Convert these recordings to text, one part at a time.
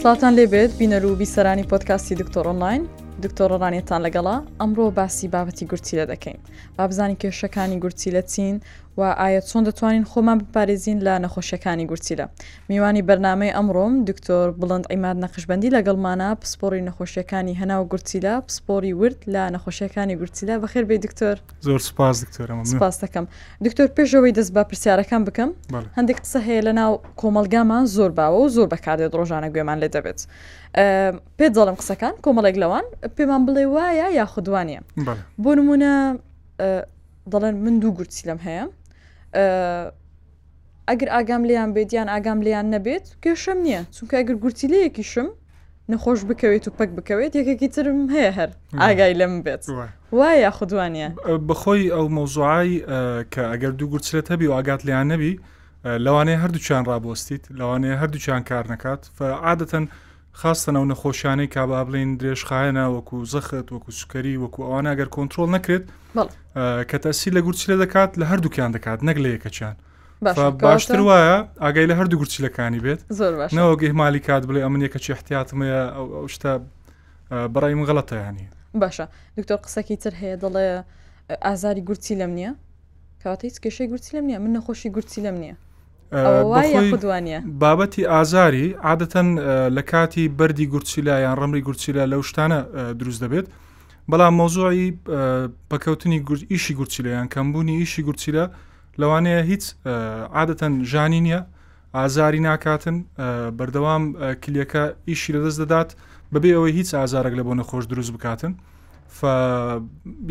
سڵاوتان لێبێت بینەر و بیسەرانی پۆتکاستی دکتۆر ئۆنلاین دکتۆر ڕانێتان لەگەڵا ئەمڕۆ باسی بابەتی گورچی لە دەکەین بابزانانی کێشەکانی گورچی لە چین و ئایا چۆن دەتوانین خۆمان بپارێزین لە نەخۆشیەکانی گورچی لە میوانی بەرنامەی ئەمڕۆم دکتۆر بڵند عیماد نەقشبەندی لەگەڵمانە پسپۆڕی نەخۆشیەکانی هەناو گورچیلە پسپۆری ورد لە نەخۆشیەکانی گورچیلە بەخێر بێی دکتۆر زۆر سپاس دکتۆر ئەمە سپاستەکەم دکتۆر پێشەوەی دەست بە پرسیارەکان بکەم هەندێک قسە هەیە لە ناو کۆمەلگامان زۆر باوە و زۆر بەکاردێت ڕۆژانە گوێمان لێ دەبێت پێ دەڵم قسەکان کۆمەڵێک لەوان پێمان بڵێ وایە یا خودوانە بۆ نمونە دەڵێن من دوو گورچی لەم هەیە ئەگەر ئاگام لێیان بێت یان ئاگام لێیان نەبێت کێشەم نییە چونکە ئەگەر گورتیلەیەکیشم نەخۆش بکەوێت و پەک بکەوێت یەکێکی ترم هەیە هەر ئاگای لەم بێت وا یا خودوانە بەخۆی ئەو مەوزوعایی کە ئەگەر دوو گورچلت هەبی و ئاگات لیان نەبی لەوانەیە هەردووچیان ڕابۆستیت لەوانەیە هەردووچیان کار نەکات عادەتەن خاستەن ئەو نەخۆشیانەی کا با بڵین درێژخایەنە وەکو زەخت وەکو سوکەری وەکو ئەوان ئەگەر کۆنتترۆل نەکرێت کە تەسی لە گورچی لە دەکات لە هەردووکیان دەکات نەک لە یەکەچیان باشتر وایە ئاگای لە هەردوو گورچیلەکانی بێت نەوە گەهمالی کات بڵێ ئەمن یەکە چی احتیاتمەیە ئەو شتە بەڕای من غڵەتەیانی باشە دکتۆر قسەکی تر هەیە دەڵێ ئازاری گورچی لەم نییە کەواتە هیچ کێشەی گورچی لەم نیە من نەخۆشی گورچی لەم نییە بابەتی ئازاری عادەتەن لە کاتی بەری گورچیلا یان ڕمری گورچیلا لەو شتانە دروست دەبێت بەڵام مۆزۆی پکەوتنی گورد ئیشی گورچیلیان کەمبوونی ئیشی گورچیلە لەوانەیە هیچ عادەتەن ژانی نییە ئازاری ناکاتن بەردەوام کلیەکە ئیشی لەدەست دەدات بەبێ ئەوەی هیچ ئازارێک لە بۆ نەخۆش دروست بکاتن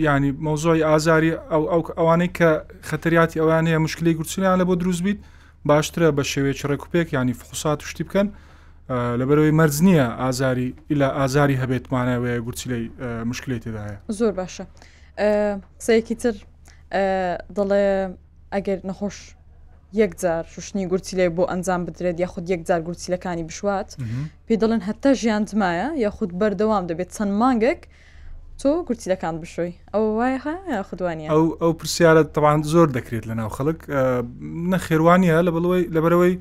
ینی مەوزۆی ئازاری ئەو ئەو ئەوانەی کە خەتەریاتی ئەویان هەیە مشکلی گرچنیان لە بۆ دروست بیت باشترە بە شێوەیەکی ڕێکوپێک ینی فخصات و شتی بکەن لەبەرەوەی مەرز نییە ئازاری ئیلا ئازاری هەبێتمانە وەیە گورچی لی مشکلی تێدایە زۆر باشە قسەیەکی تر دەڵێ ئەگەر نەخۆش یەک جار شوشتنی گورچیلەی بۆ ئەنجام بدرێت یاخود یەک جار گورچیلەکانی بشوات پێ دەڵێن هەتا ژیان جمایە یاخود بەردەوام دەبێت چەند مانگێک تۆ گورچیلەکان بشۆی ئەو وایە خودوانی ئەو ئەو پرسیارە تەوان زۆر دەکرێت لە ناو خەڵک نەخێوانە لە بڵەوەی لەبەرەوەی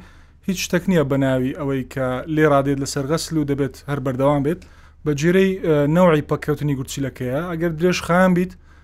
هیچ شتەک نییە بە ناوی ئەوەی کە لێ ڕادێت لەسەر غەسل و دەبێت هەر بەردەوام بێت بە جێرەی نەوەی پەکەوتنی گورچیلەکەیە ئەگەر درێژ خان بیت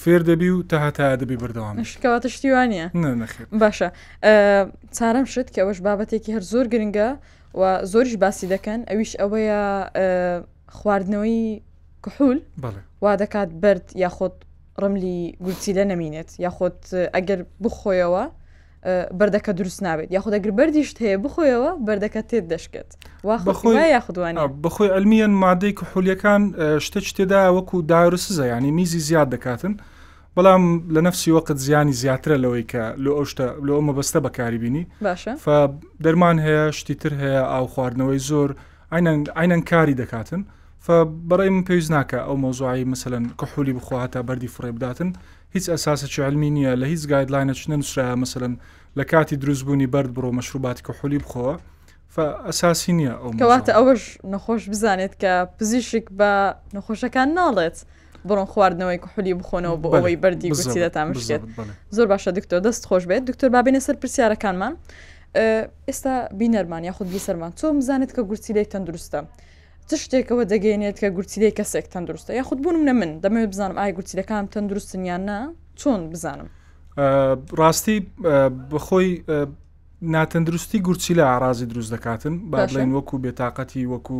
فێر دەبی و تا هەتا دەبی بەردەوام شتکەواتە شتی وانە باشە چارەم شت کە ئەوەش بابەتێکی هەر زۆر گرنگە و زۆریش باسی دەکەن ئەویش ئەوەیە خواردنەوەی کحول وا دەکات برد یاخۆت ڕملی گورچی لە نەمینێت یاخۆت ئەگەر بخۆیەوە بەردەکە دروست نابێت یاخود گەر بەردیشت هەیە بخۆیەوە بەردەکە تێت دەشکێت یاخدوان بەخۆی ئەلمیەن مادەی کحولیەکان شتەچ تێدا وەکو داروسزە ینی میزی زیاد دەکاتن بەڵام لە نفسی وەقت زیانی زیاترە لەوەی کە لۆ ئەو شتە لۆ ئەو مەبەستە بەکاری بینی باشە دەرمان هەیە شتی تر هەیە ئاو خواردنەوەی زۆر ئاینەن کاری دەکاتن بەڕێ من پێویست ناکە ئەو مۆزوعی مثلەن کە حولی بخوا هەتا بەری فڕێ بداتن هیچ ئەساسێکی علمی نیە لە هیچ گایدلاینێکی نەنوسرایە مەسەلەن لە کاتی دروست بوونی بەرد بڕۆ مەشروباتی کحولی بخۆوە فە ئەساسی نیە ئەو کەواتە ئەوەش نەخۆش بزانێت کە پزیشک بە نەخۆشەکان ناڵێت بڕۆن خواردنەوەی کحولی بخۆنەوە بۆ ئەوەی بەردی گوسی دەتامشێت زۆر باشە دکتۆر دەست خۆش بێت دکتۆر بابینە سەر پرسیارەکانمان ئێستا بینەرمان یاخود بیسەرمان چۆن بزانێت کە گورچی لی تەندروستە چ شتێکەوە دەگەێنێت کە گورچیلەی کەسێک تەندروستە یاخود بوون منە من دەمەوێت بزانم ئای گورچیلەکان تەندروستن یان نا چۆن بزانم ڕاستی بەخۆی ناتەندروستی گورچیلە ئارازی دروست دەکاتن با بڵێن وەکو بێتاقەتی وەکو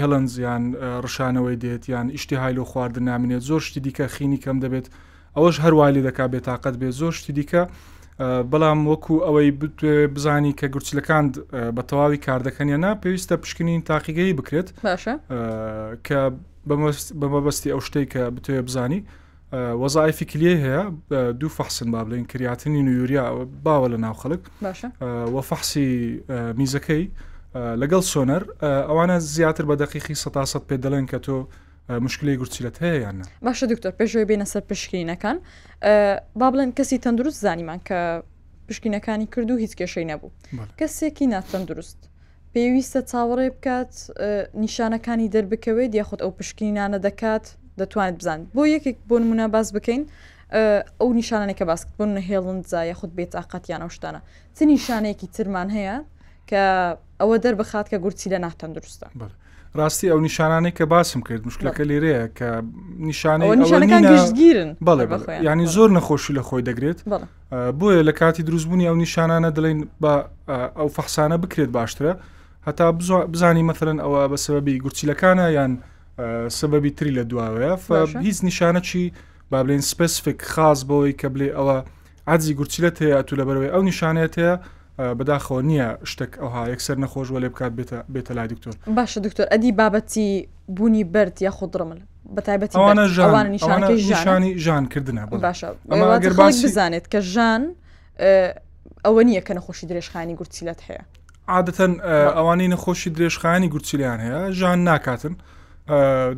هێڵنزیان ڕشانەوەی دێت یان ئیشتی هایلۆ خواردن نامێت زۆر شتی دیکە خینی کەم دەبێت ئەوەش هەر وا لێ دەکات بێتاقەت بێت زۆر شتی دیکە بەڵام وەکو ئەوەی بتوێ بزانی کە گورچلەکاند بە تەواوی کاردەکەن یا نا پێویستە پشکنین تاقیگەی بکرێت باشە کە بە مەبەستی ئەو شتێک کە بتوێ بزانی وەزایفی کلیە هەیە دوو فەحسن با بڵێن کریاتنی نووریا باوە لە ناو خەڵک وە فەحسی میزەکەی لەگەڵ سۆنەر ئەوانە زیاتر بە دەقیقی سە سە پێ دەڵێن کە تۆ مشکلی گورچیلت هەیە یان باشە دکتۆر پێشوی بینە سەر پشکینەکان با بڵێن کەسی تەندروست زانیمان کە پشکینەکانی کرد و هیچ کێشەی نەبوو کەسێکی ناتەندروست پێویستە چاوەڕێ بکات نیشانەکانی دەربکەوێت یاخود ئەو پشکینانە دەکات دەتوانێت بزانت بۆ یەکێک بۆ نمونە باس بکەین ئەو نیشانانێکە باس بوون نە هێڵندزا یاخود بێتاقەتیانە شتانە چ نیشانەیەکی ترمان هەیە کە ئەوە دەربخات کە گورچیلە ناتەندروستە. ڕاستی ئەو نیشانانەی کە باسم کرد مشکلەکە لێرەیە کە نیشانەکانگیرن بەڵێ ینی زۆر نەخۆشی لە خۆی دەگرێت بۆیە لە کاتی دروستبوونی ئەو نیشانانە دەڵێن بە ئەو فەحسانە بکرێت باشترە هەتا بزانی مەمثلەن ئەوە بە سەبەبی گورچیلەکانە یان سەبەبی تری لە دواوەیە هیچ نیشانەکی بابلین سپسفک خاص بەوەی کە بلێ ئەوە عەرزی گورچیلەت هەیە ئەتوو لەبەرەوەی ئەو نیشانەت هەیە بەداخەوە نییە شتێک ئەوها یەکسەر نەخۆش وە لێ بکات بێتە بێتە لای دکتۆر باشە دکتۆر ئەدی بابەتی بوونی بەرد یا خودڕمل بەتایبەتی ئەوانە ژان نیشانی ژانکردنە باشە بزانێت کە ژان ئەوە نییە کە نەخۆشی درێژخانی گورچیلەت هەیە عادەتەن ئەوانەی نەخۆشی درێژخانی گورچیلیان هەیە ژان ناکاتن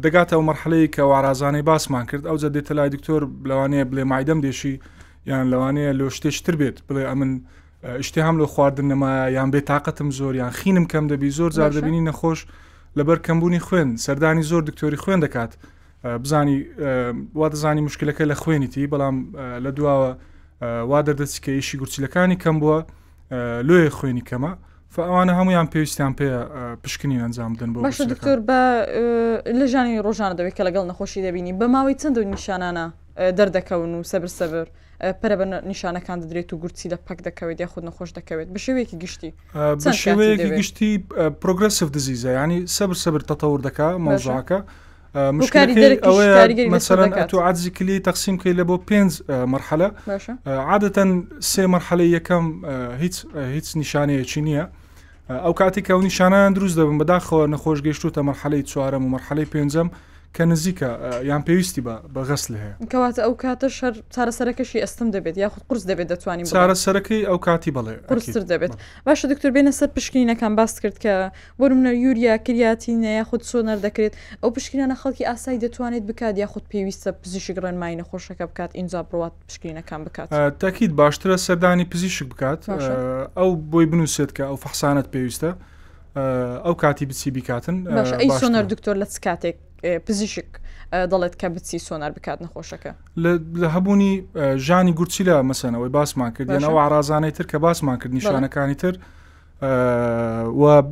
دەگاتە ئەو مەرحەلەیە کە وارازانەی باسمان کرد ئەو جە دێتە لای دکتۆر لەوانەیە بڵێ مایدەم دێشی یان لەوانەیە لۆ شتێشتر بێت بڵێ ئەمن شتیان لۆ خواردن نەما یان بێ تااقەتم زۆر یان خینم کەم دەبی زۆر زار دەبینی نەخۆش لەبەر کەمبوونی خوێن سەردانی زۆر دکتۆری خوێن دەکات بزانی وا دەزانی مشکلەکە لە خوێنیتی بەڵام لە دواوە وا دەردەچی کە ئیشی گورچیلەکانی کەم بووە لۆیە خوێنی کەمە ئەوانە هەمویان پێویستیان پێ پشکنین ئەنجام بدەن بۆ باشە دکتۆر بە لە ژانی ڕۆژانە دەوێت کە لەگەڵ نەخۆشی دەبینی بە ماوەی چەند و نیشانانە دەردەکەون و سەبر سەبر پرە بە نیشانەکان دەدرێت و گورچی لە پەک دەکەوێت یا خود نەخۆش دەکەوێت بە شێوەیەکی گشتی شێوەیەکی گشتی پرۆگرسف دزیزە ینی سەبر سەبر تەتەور دەکە مەوزاکە مشکلەکەی ئەوەیە مەسەرەن تۆ عادزی کلی تەقسیم کەی لە بۆ پێنج مەرحەلە عادەتەن سێ مەرحەلە یەکەم هیچ هیچ نیشانەیەکی نییە ئەو کاتێک ئەو نیشانیان دروست دەبن بەداخەوە نەخۆش گەشتوتە مەرحەلەی چوارەم و مەرحەلەی پێنجەم کە نزیکە یان پێویستی بە بەغەست لە هەیە کەواتە ئەو کاتە شەر چارەسەرەکەشی ئەستم دەبێت یاخود قرس دەبێت دەتوانین چارەسەرەکەی ئەو کاتی بڵێ قرسر دەبێت باشە دکتۆر بێنە سەر پشکنینەکان باست کرد کە بۆ نمونە یوریا، کریاتینە یاخود سۆنەر دەکرێت، ئەو پشکنینانە خەڵکی ئاسایی دەتوانێت بکات یاخود پێویستە پزیشک ڕێنمایی نەخۆشەکە بکات ئینجا بڕوات پشکنینەکان بکات؟ تەکید باشترە سەردانی پزیشک بکات ئەو بۆی بنووسێت کە ئەو فەحسانەت پێویستە ئەو کاتی بچی بیکاتن ئەی سۆنەر دکتۆر لە چ کاتێک پزیشک دەڵێت کە بچی سۆنار بکات نەخۆشەکە لە هەبوونی ژانی گورچی لە مەسەنەوەی باسمان کرد لەنەوە ئارازانەی تر کە باسمان کرد نیشانەکانی تر و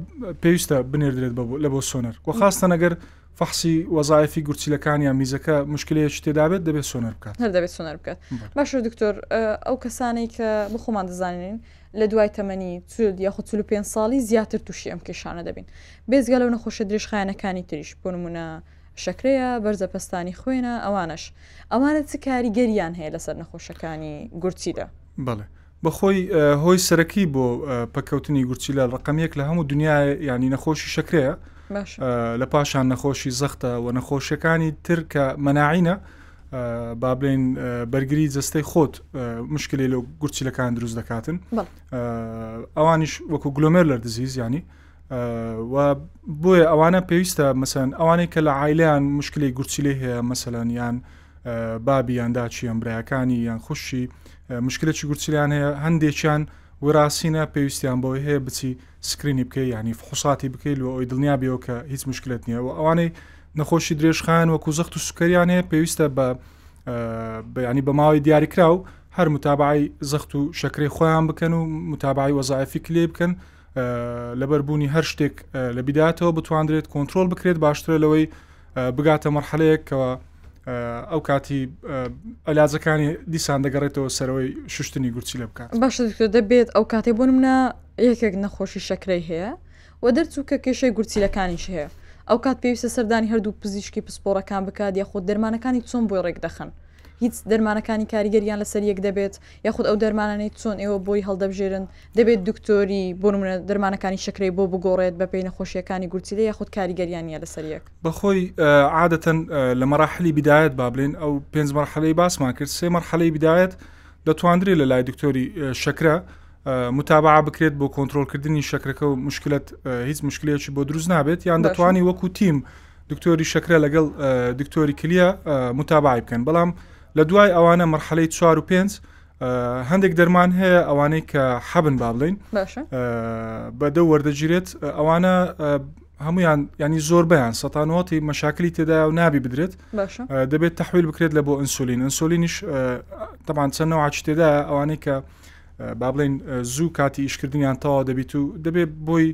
پێویستە بنێردرێت لە بۆ سۆنەر و خاستە نەگەر فەحسی وەزایفی گورچیلەکان یا میزەکە مشکلەیەش تێدابێت دەبێت سۆنەر بکات هەر دەبێت سۆنەر بکات باشە دکتۆر ئەو کەسانەی کە بخۆمان دەزانین لە دوای تەمەنی چود یا خود 45 ساڵی زیاتر تووشی ئەم کێشانە دەبین بێزگە لەو نەخۆشە درێژخایەنەکانی تریش بۆ نمونە شەکرەیە بەرزە پستانی خوێنە ئەوانش ئەوانە چ کاریگەریان هەیە لەسەر نەخۆشەکانی گورچیدا بڵێ بەخۆی هۆی سەرەکی بۆ پەککەوتنی گورچیلە ڕقم یەک لە هەموو دنیا ینی نەخۆشی شکرەیە لە پاشان نەخۆشی زەختە و نەخۆشیەکانی تر کە مەناعینە با بڵێن بەرگری جستەی خۆت مشکلی لە گورچیلەکان دروست دەکاتن ئەوانیش وەکو گلۆمێر لە دزیز ینی و بۆیە ئەوانە پێویستە مەسەن ئەوانەی کە لە عیلیان مشکلی گورچیلی هەیە مەسەلەن یان بابی یانداچیان برایەکانی یان خوشی مشکلەکی گورچیلیان هەیە هەندێکیان وراستینە پێویستیان بۆی هەیە بچی سکرینی بکەی ینی فحوساتی بکەیت لە ئەوی دڵنیا بێەوە کە هیچ مشکلت نییە و ئەوانەی نەخۆشی درێژخان وەکو زەخت و سوکەریان هەیە پێویستە بە بەیانی بە ماوەی دیاریکراو هەر متابعی زەخت و شەکری خۆیان بکەن و متابعی وەزایفی کلێ بکەن لەبەر بوونی هەر شتێک لە بیداتەوە بتواندرێت کۆنتترۆل بکرێت باشترە لەوەی بگاتە مەرحەلەیەک کەەوە ئەو کاتی ئەلاجەکانی دیسان دەگەڕێتەوە سەرەوەی شوشتنی گورچی لە بکات باش دەبێت ئەو کاتێ بۆ منە یەکێک نەخۆشی شەکرەی هەیە و دەرچوو کە کێشەی گورچیلەکانیش هەیە ئەو کات پێویستە سەردانی هەردوو پزیشکی پسپۆرەکان بکات یاخود دەرمانەکانی چۆن بۆی ڕێک دەخن هیچ دەرمانەکانی کاریگەریان لەسەر یەک دەبێت یاخود ئەو دەرمانانەی چۆن ئێوە بۆی هەڵدەبژێرن دەبێت دکتۆری بۆ نمونە دەرمانەکانی شەکرەی بۆ بگۆڕێت بەپێی نەخۆشییەکانی گورچیلە یاخود کاریگەریان نییە لەسەر یەک؟ بەخۆی عادەتەن لە مەراحلی بدایەت با بلێن ئەو پێنج مەرحەلەی باسمان کرد سێ مەرحەلەی بدایەت دەتواندرێت لە لای دکتۆری شەکرە متابعە بکرێت بۆ کۆنتترۆلکردنی شەکرەکە و مشکلت هیچ مشکلێکی بۆ دروست نابێت یان دەتوانانی وەکو تیم دکتۆری شەکرە لەگەڵ دکتۆری کلیە متابعی بکەن بەڵام لە دوای ئەوانە مەرحەلەی چوار و پێنج هەندێک دەرمان هەیە ئەوانەی کە حەبن با بڵین بە دە وەردەگیرێت ئەوانە هەمویان ینی زۆر بەیان سەتانەوەتی مەشاکلی تێدا و نابی بدرێت دەبێت تحویل بکرێت لە بۆ ئەنسولین ئەنسولینیش تەمان چەند نەوەچ تێدا ئەوانەی کە با بڵین زوو کاتی ئیشکردنیان تەوا دەبیت و دەبێت بۆی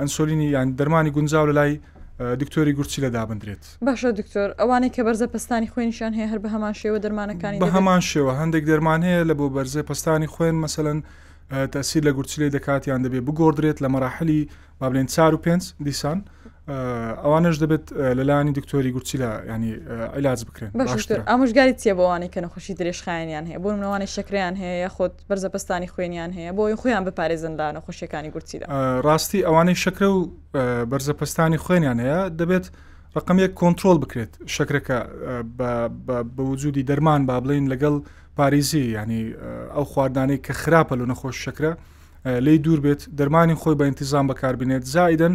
ئەنسۆلینی یان دەرمانی گونجاو لە لای دکتۆری گورچیلە دابندرێت. باشە دکتۆر ئەوانەی کە بەرزە پەستانی خوێنیشان هەیە هەر بە هەمان شێوە دەرمانەکانی بە هەمان شێوە هەندێک دەرمان هەیە لە بۆ بەرزە پەستانی خوێن مەسەن تەسیر لە گورچلی دەکاتیان دەبێت بگۆدرێت لە مەراحلی بابلێن چار و پێنج دیسان ئەوانش دەبێت لەلانی دکتۆری گورچیلا ینی عیلاج بکرێن ئامژگاری چیە بۆوانی کە نەخۆشی درێژخایەنیان هەیە بۆ منەوانی شکریان هەیە خۆت بەرزە پەستانی خوێنیان هەیە بۆ ئەوی خۆیان بپارێزن لە نەخۆشیەکانی گورچیدا ڕاستی ئەوانەی شەکرە و بەرزە پەستانی خوێنیان هەیە دەبێت ڕقمێک کۆنتترۆل بکرێت شەکرەکە بە وجودی دەرمان با بڵین لەگەڵ پاریزی ینی ئەو خواردانەی کە خراپە لە نەخۆش شەکرە لی دوور بێت دەرمانی خۆی بە انتظام بەکاربینێت زائدن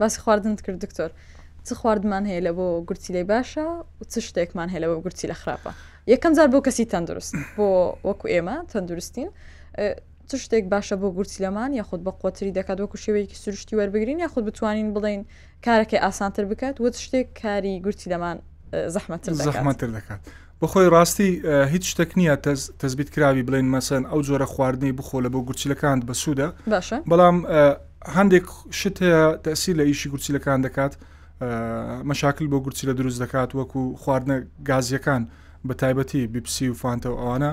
باسی خواردنت کرد دکتۆر چ خواردمان هەیە لە بۆ گورچیلەی باشە و چ شتێکمان هەیە لە بۆ گورچی لە خراپە یەکەم جار بۆ کەسی تەندروست بۆ وەکو ئێمە تەندروستین چ شتێک باشە بۆ گورچ لەمان یاخود بە قوتری دەکات وەکو شێوەیەکی سروشتی وەربگرین یاخود بتوانین بڵین کارەکەی ئاسانتر بکات وە شتێک کاری گورچی لەمان زەحمەتر زەحمەتر دەکات بەخۆی ڕاستی هیچ شتێک نییە تەزبیت کراوی بڵێن مەسەن ئەو جۆرە خواردنی بخۆ لە بۆ گورچیلەکان بەسوودە باشە بەڵام هەندێک شت هەیە تەسی لە ئیشی گورچیلەکان دەکات مەشاکل بۆ گورچی لە دروست دەکات وەکو خواردنە گازیەکان بە تایبەتی بیپسی و فانتە و ئەوانە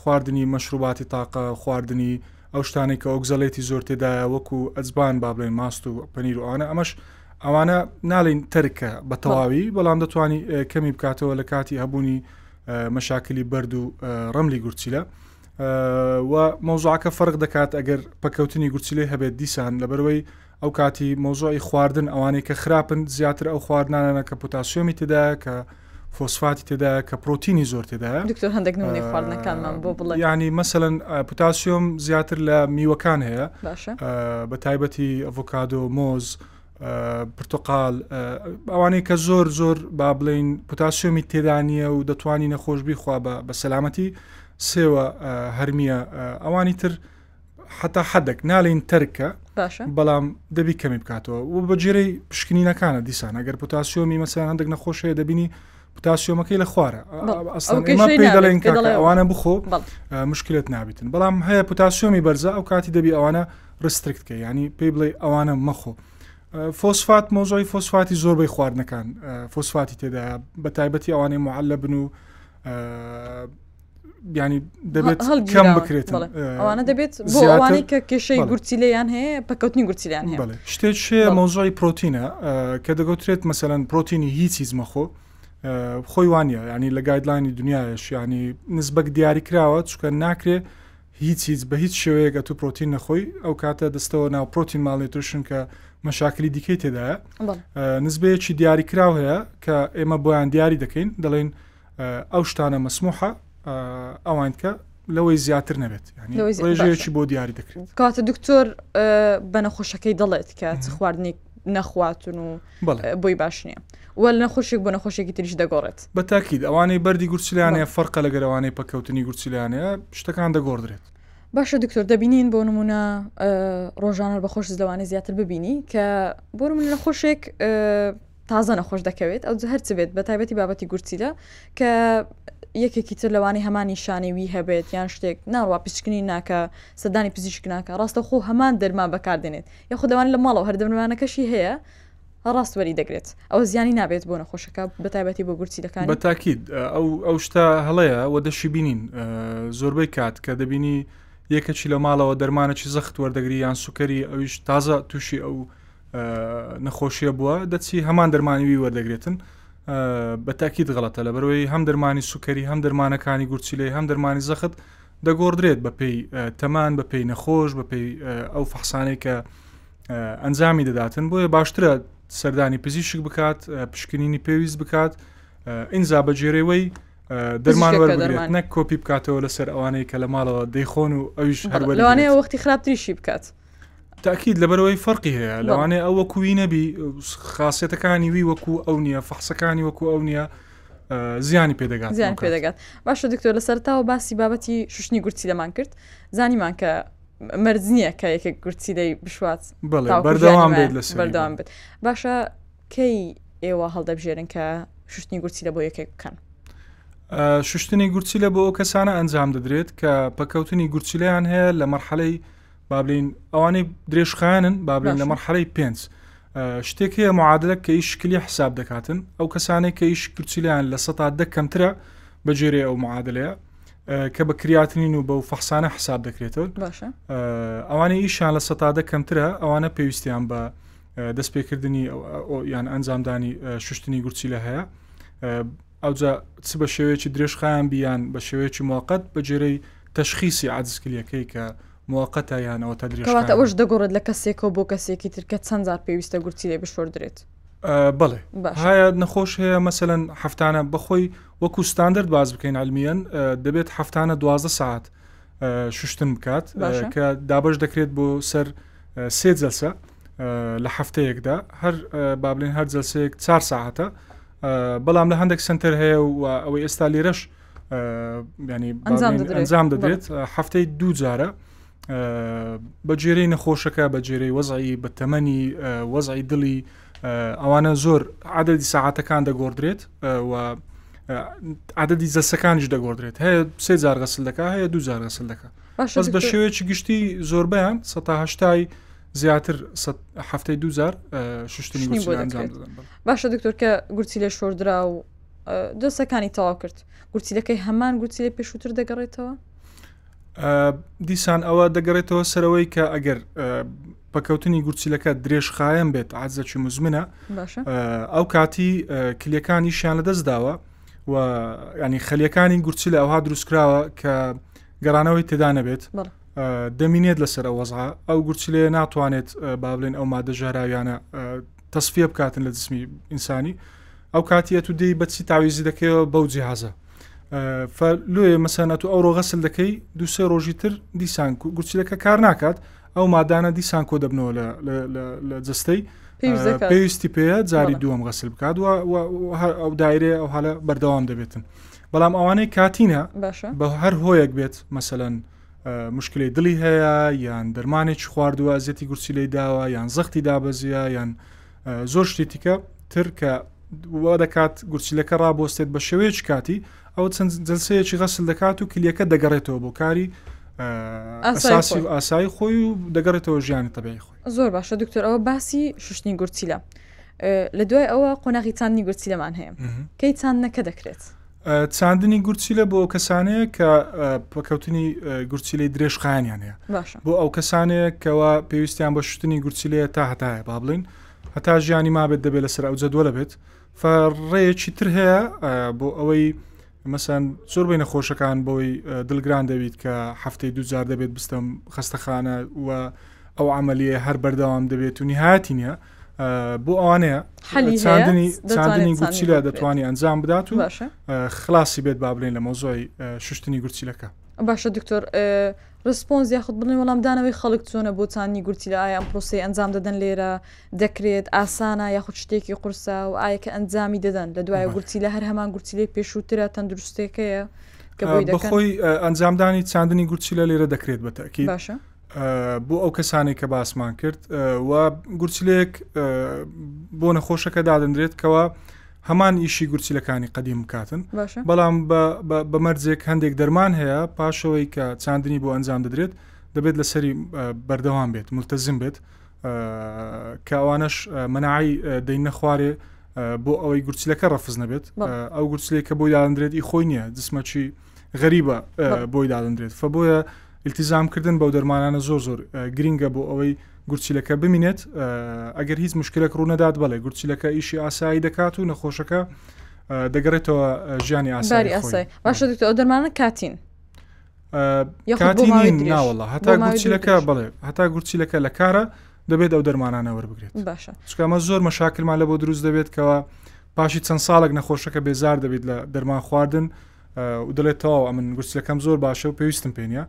خواردنی مەشروباتی تاقە خواردنی ئەو شتانێک کە ئۆگزەڵێتی زۆر تێدایە وەکو ئەزبان با بڵێن ماست و پەنیروانە ئەمەش ئەوانە نالین تەرکە بە تەواوی بەڵام دەتوانانی کەمی بکاتەوە لە کاتی هەبوونی مەشاکلی بەرد و ڕملی گورچیلە و مۆزعکە فەرق دەکات ئەگەر پەکەوتنی گورچیلەی هەبێت دیسان لەبەرەوەی ئەو کاتی مۆزۆی خواردن ئەوانەی کە خراپن زیاتر ئەو خواردنانە کە پوتاسیۆمی تدا کە فۆسفاتی تێدایە کە پرۆتینی زۆر تێدایە دکتۆر هەندێک نمونەی آه، خواردنەکانمان بۆ بڵێ ینی مەسەن آه، پوتاسیۆم زیاتر لە میوەکان هەیە باشە آه، بە تایبەتی ئەڤۆکادۆ مۆز پرتۆقال ئەوانەی کە زۆر زۆر با بڵین پوتاسیۆمی تێدانە و دەتوانانی نەخۆشببی خوا بە سەلامەتی سێوە هەرمیە ئەوانی تر حتا حدک نالین تەرکە باشە بەڵام دەبی کەمی بکاتەوە و بە جێرەی پشکنینەکانە دیسان ئەگەر پوتاسیۆمی مەسیان هەندێک نەخۆش هەیە دەبینی پوتاسیۆمەکەی لە خوارە دەڵێن ئەوانە بخۆ مشکلت نابێتن بەڵام هەیە پوتاسیۆمی بەرزە ئەو کاتی دەبی ئەوانە ڕسترکتکە ینی پێی بڵێ ئەوانە مەخۆ فۆسفات مۆزۆی فۆسفاتی زۆربەی خواردنەکان فۆسفاتی تێدا بە تایبەتی ئەوانەی معلە بن و ینی دەبێت کەم بکرێت ئەوانە دەبێت بۆ ئەوانەی کە کێشەی گورچیلیان هەیە پکەوتنی گورچیلیان هەیە شتێک شێ مۆزۆی پرۆتینە کە دەگوترێت مەسەەن پرۆتینی هیچ هیچ مەخۆ خۆی وانە ینی لە گایدلانی دنیاش ینی نسبەک دیاری کراوە چکە ناکرێ هیچ هیچ بە هیچ شێوەیە گەت و پرۆتین نەخۆی ئەو کاتە دەستەوە ناو پرۆتین ماڵێترشن کە مەشاکلی دیکەی تێدایە نسبەیەکی دیاری کراو هەیە کە ئێمە بۆیان دیاری دەکەین دەڵێن ئەو شتانە مەسموحە ئەوان کە لەوەی زیاتر نەبێت ڕێژەیەکی بۆ دیاری دەکرێت کاتە دکتۆر بە نەخۆشەکەی دەڵێت کە خواردنێک نەخواتون و بۆی باش نییە وەل نەخۆشێک بۆ نەخۆشێکی تریش دەگۆڕێت بە تاکیید ئەوانەی بەری گورچلانەیە فەرقە لە گەرەوانەی پەکەوتنی گورچلانەیە شتەکان دەگۆڕدرێت باشە دکتۆر دەبینین بۆ نمونە ڕۆژانە بە خۆش لەوانە زیاتر ببینی کە بۆ من لە خۆشێک تازە نەخۆش دەکەوێت ئەو هەرچ بێت بە تایبەتی بابەتی گورچیلە کە یەکێکی تر لەوانی هەمان نیشانەی وی هەبێت یان شتێک ناڕوا پچکنی ناکە سەدانی پزیشک ناکە ڕاستە خۆ هەمان دەرمان بەکاردێنێت یە خودەوان لە ماڵەوە هەردەمانەکەشی هەیە ڕاستوەری دەگرێت ئەو زیانی نابێت بۆ نەخۆشەکە بە تایبەتی بۆ گورچی دەکان بە تاکیید ئەو ئەو شتا هەڵەیە وە دەشی بینین زۆربەی کات کە دەبینی یەکەچی لە ماڵەوە دەرمانەی زەخت وەردەگری یان سوکەری ئەویش تازە تووشی ئەو نەخۆشیە بووە دەچی هەمان دەرمانی وی وەردەگرێتن بە تاکیت غڵەتە لە بەرەوەی هەم دەرمانی سوکەری هەم دەرمانەکانی گورچیلەی هەم دەرمانی زەخت دەگۆڕدرێت بەپی تەمان بەپی نەخۆش بەپی ئەو فەحسانەی کە ئەنجامی دەداتن بۆیە باشترە سەردانی پزیشک بکات پشکنینی پێویست بکات ئینجا بەگێرەوەی دەرمان وەربگرێت نەک کۆپی بکاتەوە لەسەر ئەوانەی کە لە ماڵەوە دەیخۆن و ئەویش هەروەوانەیە وەختی خراپتریشی بکات. تاکیید لەبەرەوەی فەرقی هەیە لەوانێ ئەو وەکو وی نەبی خاصەتەکانی وی وەکو ئەو نییە فەخسەکانی وەکو ئەو نییە زیانی پێدەگات زیان پێدەگات باشە دکتۆر لە سەرتاوە باسی بابەتی شوشتنی گورچی لەمان کرد زانیمان کە مەرز نییە کە یەکێک گورچی دەی بشوات بەردەوام بێت لە بەردەوام بێت باشە کەی ئێوە هەڵدەبژێرن کە شوشتنی گورچی لە بۆ یەکێک بکەن شوشتنی گورچی لە بۆ ئەو کەسانە ئەنجام دەدرێت کە پەکەوتنی گورچیلیان هەیە لە مەرحەلەی بابلین ئەوانەی درێژخانن بابلین لە مەرحەی پێنج شتێک هەیە معادلە کە هیچ شکلی حساب دەکاتن ئەو کەسانێک کە هیچ کرچیلیان لە سە دە کەمترە بەجێرێ ئەو معادلەیە کە بە کریاتنین و بە و فەحسانە حساب دەکرێتەوە ئەوانە ئیشان لە سە دە کەمترە ئەوانە پێویستیان بە دەستپێکردنی یان ئەنجامدانی شوشتنی گورچی لە هەیە ئەوجا چ بە شێوەیەکی درێژخایەن بی یان بە شێوەیەکی موقت بە گوێرەی تەشخیسی عەجزکلیەکەی کە موقتە یان ئەوەتا درێژخایەنە. کەواتە ئەوەش دەگۆڕێت لە کەسێکەوە بۆ کەسێکی تر کە چەند جار پێویستە گورچی لێ بشۆردرێت؟ بەڵێ باش هەیە نەخۆش هەیە مەسەلەن هەفتانە بەخۆی وەکو ستاندرد باز بکەین علمیەن دەبێت هەفتانە دوازدە ساعت شوشتن بکات باشە. کە دابش دەکرێت بۆ سەر سێ جەلسە لە هەفتەیەکدا هەر با بڵێن هەر جلسەیەک چار ساعتە بەڵام لە هەندێک سنتەر هەیە و ئەوەی ئێستا لێرەش ینی ئەنجام دەدرێت هەفتەی دوو جارە بە جێرەی نەخۆشەکە بە جێرەی وەزعی بە تەمەنی وەزعی دڵی ئەوانە زۆر عادەدی ساعتەکان دەگۆدرێت و عادەدی جەسەکانیش دەگۆدرێت هەیە سێ جار غەسل دەکە هەیە دوو جار غەسل دەکە بەس بە شێوەیەکی گشتی زۆربیان سەهشتای زیاتر هەفتەی دوجار شوشتنی باشە دکتۆر کە گورچی لە شۆردرا و دەستەکانی تەواو کرد گورچیلەکەی هەمان گورچی لە پێشووتر دەگەڕێتەوە دیسان ئەوە دەگەڕێتەوە سەرەوەی کە ئەگەر پەکەوتنی گورچیلەکە درێژخایەن بێت عزەکی مزمنە ئەو کاتی کلیەکانیشیان لە دەستداوە و ینی خەلیەکانی گورچی لە ئەوها دروستکراوە کە گەڕانەوەی تێدا نەبێت دەمینێت لەسەر ئەوەزا ئەو گورچلێ ناتوانێت بابلێن ئەو مادە ژەراویانە تەسفە بکاتن لە جسمی ئینسانی ئەو کاتیەت و دەی بەچی تاویزی دەکەیەوە بەو جیهازە لێ مەسەنە تو ئەو ڕۆغەسل دەکەی دوسێ ڕۆژی تر دیسان گورچلەکە کار ناکات ئەو مادانە دیسان کۆ دەبنەوە لە جستەی پێویستی پێەیە جاری دووەم غەسل بکات و ئەو دایرێ ئەو حالە بەردەوام دەبێتن بەڵام ئەوانەی کاتینە باشە بە هەر هۆیەک بێت مەسەەن مشکلی دڵی هەیە یان دەرمانێکی خواردووە ئەزیەتی گورچی لی داوە یان زەختی دابەزیە یان زۆر شتی تیکە تر کە وا دەکات گورچیلەکە ڕابۆستێت بە شێوەیەک کاتی ئەو چەند جلسەیەکی غەسل دەکات و کلیەکە دەگەڕێتەوە بۆ کاری ئاساسی و ئاسایی خۆی و دەگەڕێتەوە ژیانی تەبی خۆی زۆر باشە دکتۆرەوە باسی شوشتنی گورچیلە لە دوای ئەوە قۆناغی چاندنی گورچیلەمان هەیە کەی چاندنەکە دەکرێت چاندنی گورچیلە بۆ کەسانەیە کە پکەوتنی گورچیلەی درێژخانیان هەیە بۆ ئەو کەسانەیە کەەوە پێویستیان بە شتنی گورچیلەیە تا هەتایە با بڵین هەتا ژیانی مابێت دەبێت لەسەر ئەو جەدووە لە بێت فڕێکی تر هەیە بۆ ئەوەی مەسەن زۆر بین نەخۆشەکان بۆی دڵگران دەویت کە هەفتەی دوجار دەبێت بستم خستەخانە و ئەو عملیە هەر بەردەوام دەبێت و نهایەتی نیە بۆ ئەوانەیە چاندنی چاندنی گوچیلە دەتوانانی ئەنجام بدات و خلاصی بێت با بڵێن لە مۆزۆی شوشتنی گورچیلەکە باشە دکتۆر ڕسپۆنس یاخود بڵێ وەڵام دانەوەی خەڵک چۆنە بۆ چانی گورتی لە ئایا ئەم پرۆسی ئەنجام دەدەن لێرە دەکرێت ئاسانە یاخود شتێکی قورسە و ئایا کە ئەنجامی دەدەن لە دوای گورتی لە هەر هەمان گورتی لێ پێشووترە تەندروستێکەیە بەخۆی ئەنجامدانی چاندنی گورچی لە لێرە دەکرێت بەتەکی باشە بۆ ئەو کەسانەی کە باسمان کرد و گورچلەیەک بۆ نەخۆشەکە دادەندرێت کەەوە هەمان ئیشی گورچلەکانی قدیم بکاتن بەڵام بەمەرجێک هەندێک دەرمان هەیە پاشەوەی کە چاندنی بۆ ئەنجام بدرێت دەبێت لەسەری بەردەوام بێت ملتەزم بێت کاوانەش منعی دەین نەخوارێ بۆ ئەوەی گورچلەکە ڕەفز نەبێت ئەو گورچلەیە کە بۆ یاندرێت ئی خۆی نییە جسمەچی غەریبە بۆی دادەندرێت فە بۆیە التیزامکردن بەو دەرمانانە زۆر زۆر گرینگە بۆ ئەوەی گورچیلەکە بمینێت ئەگەر هیچ مشکلێک ڕوونەدات بەڵێ گورچیلەکە ئیشی ئاسایی دەکات و نەخۆشەکە دەگەڕێتەوە ژیانی ئاساری ئاسای باشە دکتۆ ئەو دەرمانە کاتین ناوەڵ هەتا گورچیلەکە بڵێ هەتا گورچیلەکە لە کارە دەبێت ئەو دەرمانانە وەربگرێت باشە چکەمە زۆر مەشاکلمان لە بۆ دروست دەبێت کەەوە پاشی چەند ساڵێک نەخۆشەکە بێزار دەبێت لە دەرمان خواردن و دەڵێت تەواو ئەمن گوستەکەم زۆر باشە و پێویستم پێ نیە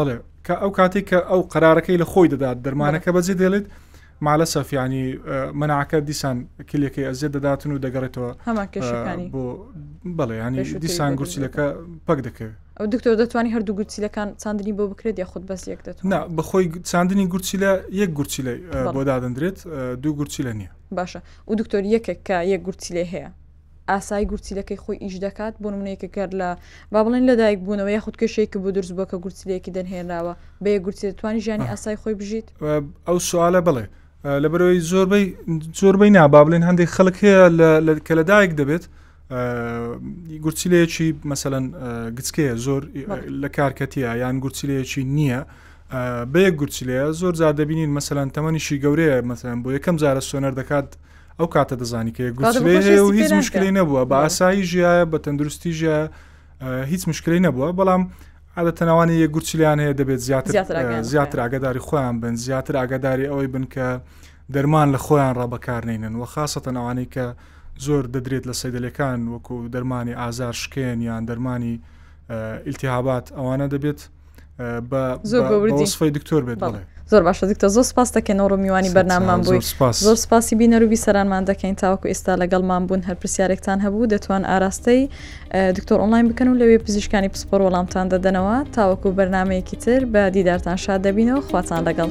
بڵێ کە ئەو کاتێک کە ئەو قرارەکەی لە خۆی دەدات دەرمانەکە بەجێ دێڵێت مالە سەفیانی مناعکە دیسان کلەکەی ئەزیێت دەداتن و دەگەڕێتەوە هەماکەشەکانی بۆ بڵێ ینی دیسان گورچیلەکە پەک دەکەوێت ئەو دکتۆر دەتوانانی هەردوو گورچیلەکان چاندنی بۆ بکرێت یا خودت بەس یەک دەت بەخۆی چاندنی گورچیلە یەک گورچیلە بۆ دادەندرێت دوو گورچیلە نییە باشە و دکتۆر یەکێک کە یەک گورچیلێ هەیە ئاسایی گورچیلەکەی خۆی ئیش دەکات بۆ نمونە یەکێکەر لە با بڵێن لە دایک بوونەوە یاخود کێشەیەکی بۆ دروست بووە کە گورچیلەیەکی دەنهێنراوە بە یە گورچی دەتوانانی ژیانی ئاسای خۆی بژیت ئەو سوالە بڵێ لەبەرەوەی زۆربەی زۆربەی نابا بڵێن هەندێک خەڵک هەیە کە لە دایک دەبێت گورچیلەیەکی مەسەەن گچکەیە زۆر لە کارکەتیە یان گورچیلەیەکی نییە بەیە گورچیلەیە زۆر زار دەبینین مەسەەن تەمەنیشی گەورەیە مەسەن بۆ یەکەم جارە سۆنەر دەکات ئەو کاتە دەزانی کە گوسلەی هەیە و هیچ مشکلی نەبووە بە ئاسایی ژایە بە تەندروستی ژە هیچ مشکلی نەبووە بەڵام عادە تەناوانی یە گورچلیان هەیە دەبێت زیاتر زیاتر ئاگداری خۆیان بن زیاتر ئاگاداری ئەوەی بن کە دەرمان لە خۆیان ڕابکارنینن و خاصەتە ئەوانەی کە زۆر دەدرێت لە سەیدلەکان وەکو دەرمانی ئازار شکێن یان دەرمانی ئیلتیهابات ئەوانە دەبێت بەسفی دکتۆر بێت بڵێ زۆر باشە دکتۆر زۆر سپاس دەکەنەوە ڕمیوانی بەرنامان بووی زۆر سپاسی بینەروبی سەرانمان دەکەین تاوەکو ئێستا لەگەڵمان بوون هەر پرسیارێکتان هەبوو دەتوان ئاراستەی دکتۆر ئۆنلاین بکەن و لەوێ پزیشکانی پسپۆر وەڵامتان دەدەنەوە تاوەکو بەرنمەیەکی تر بە دیدارتان شاد دەبینەوە خواتان لەگەڵ.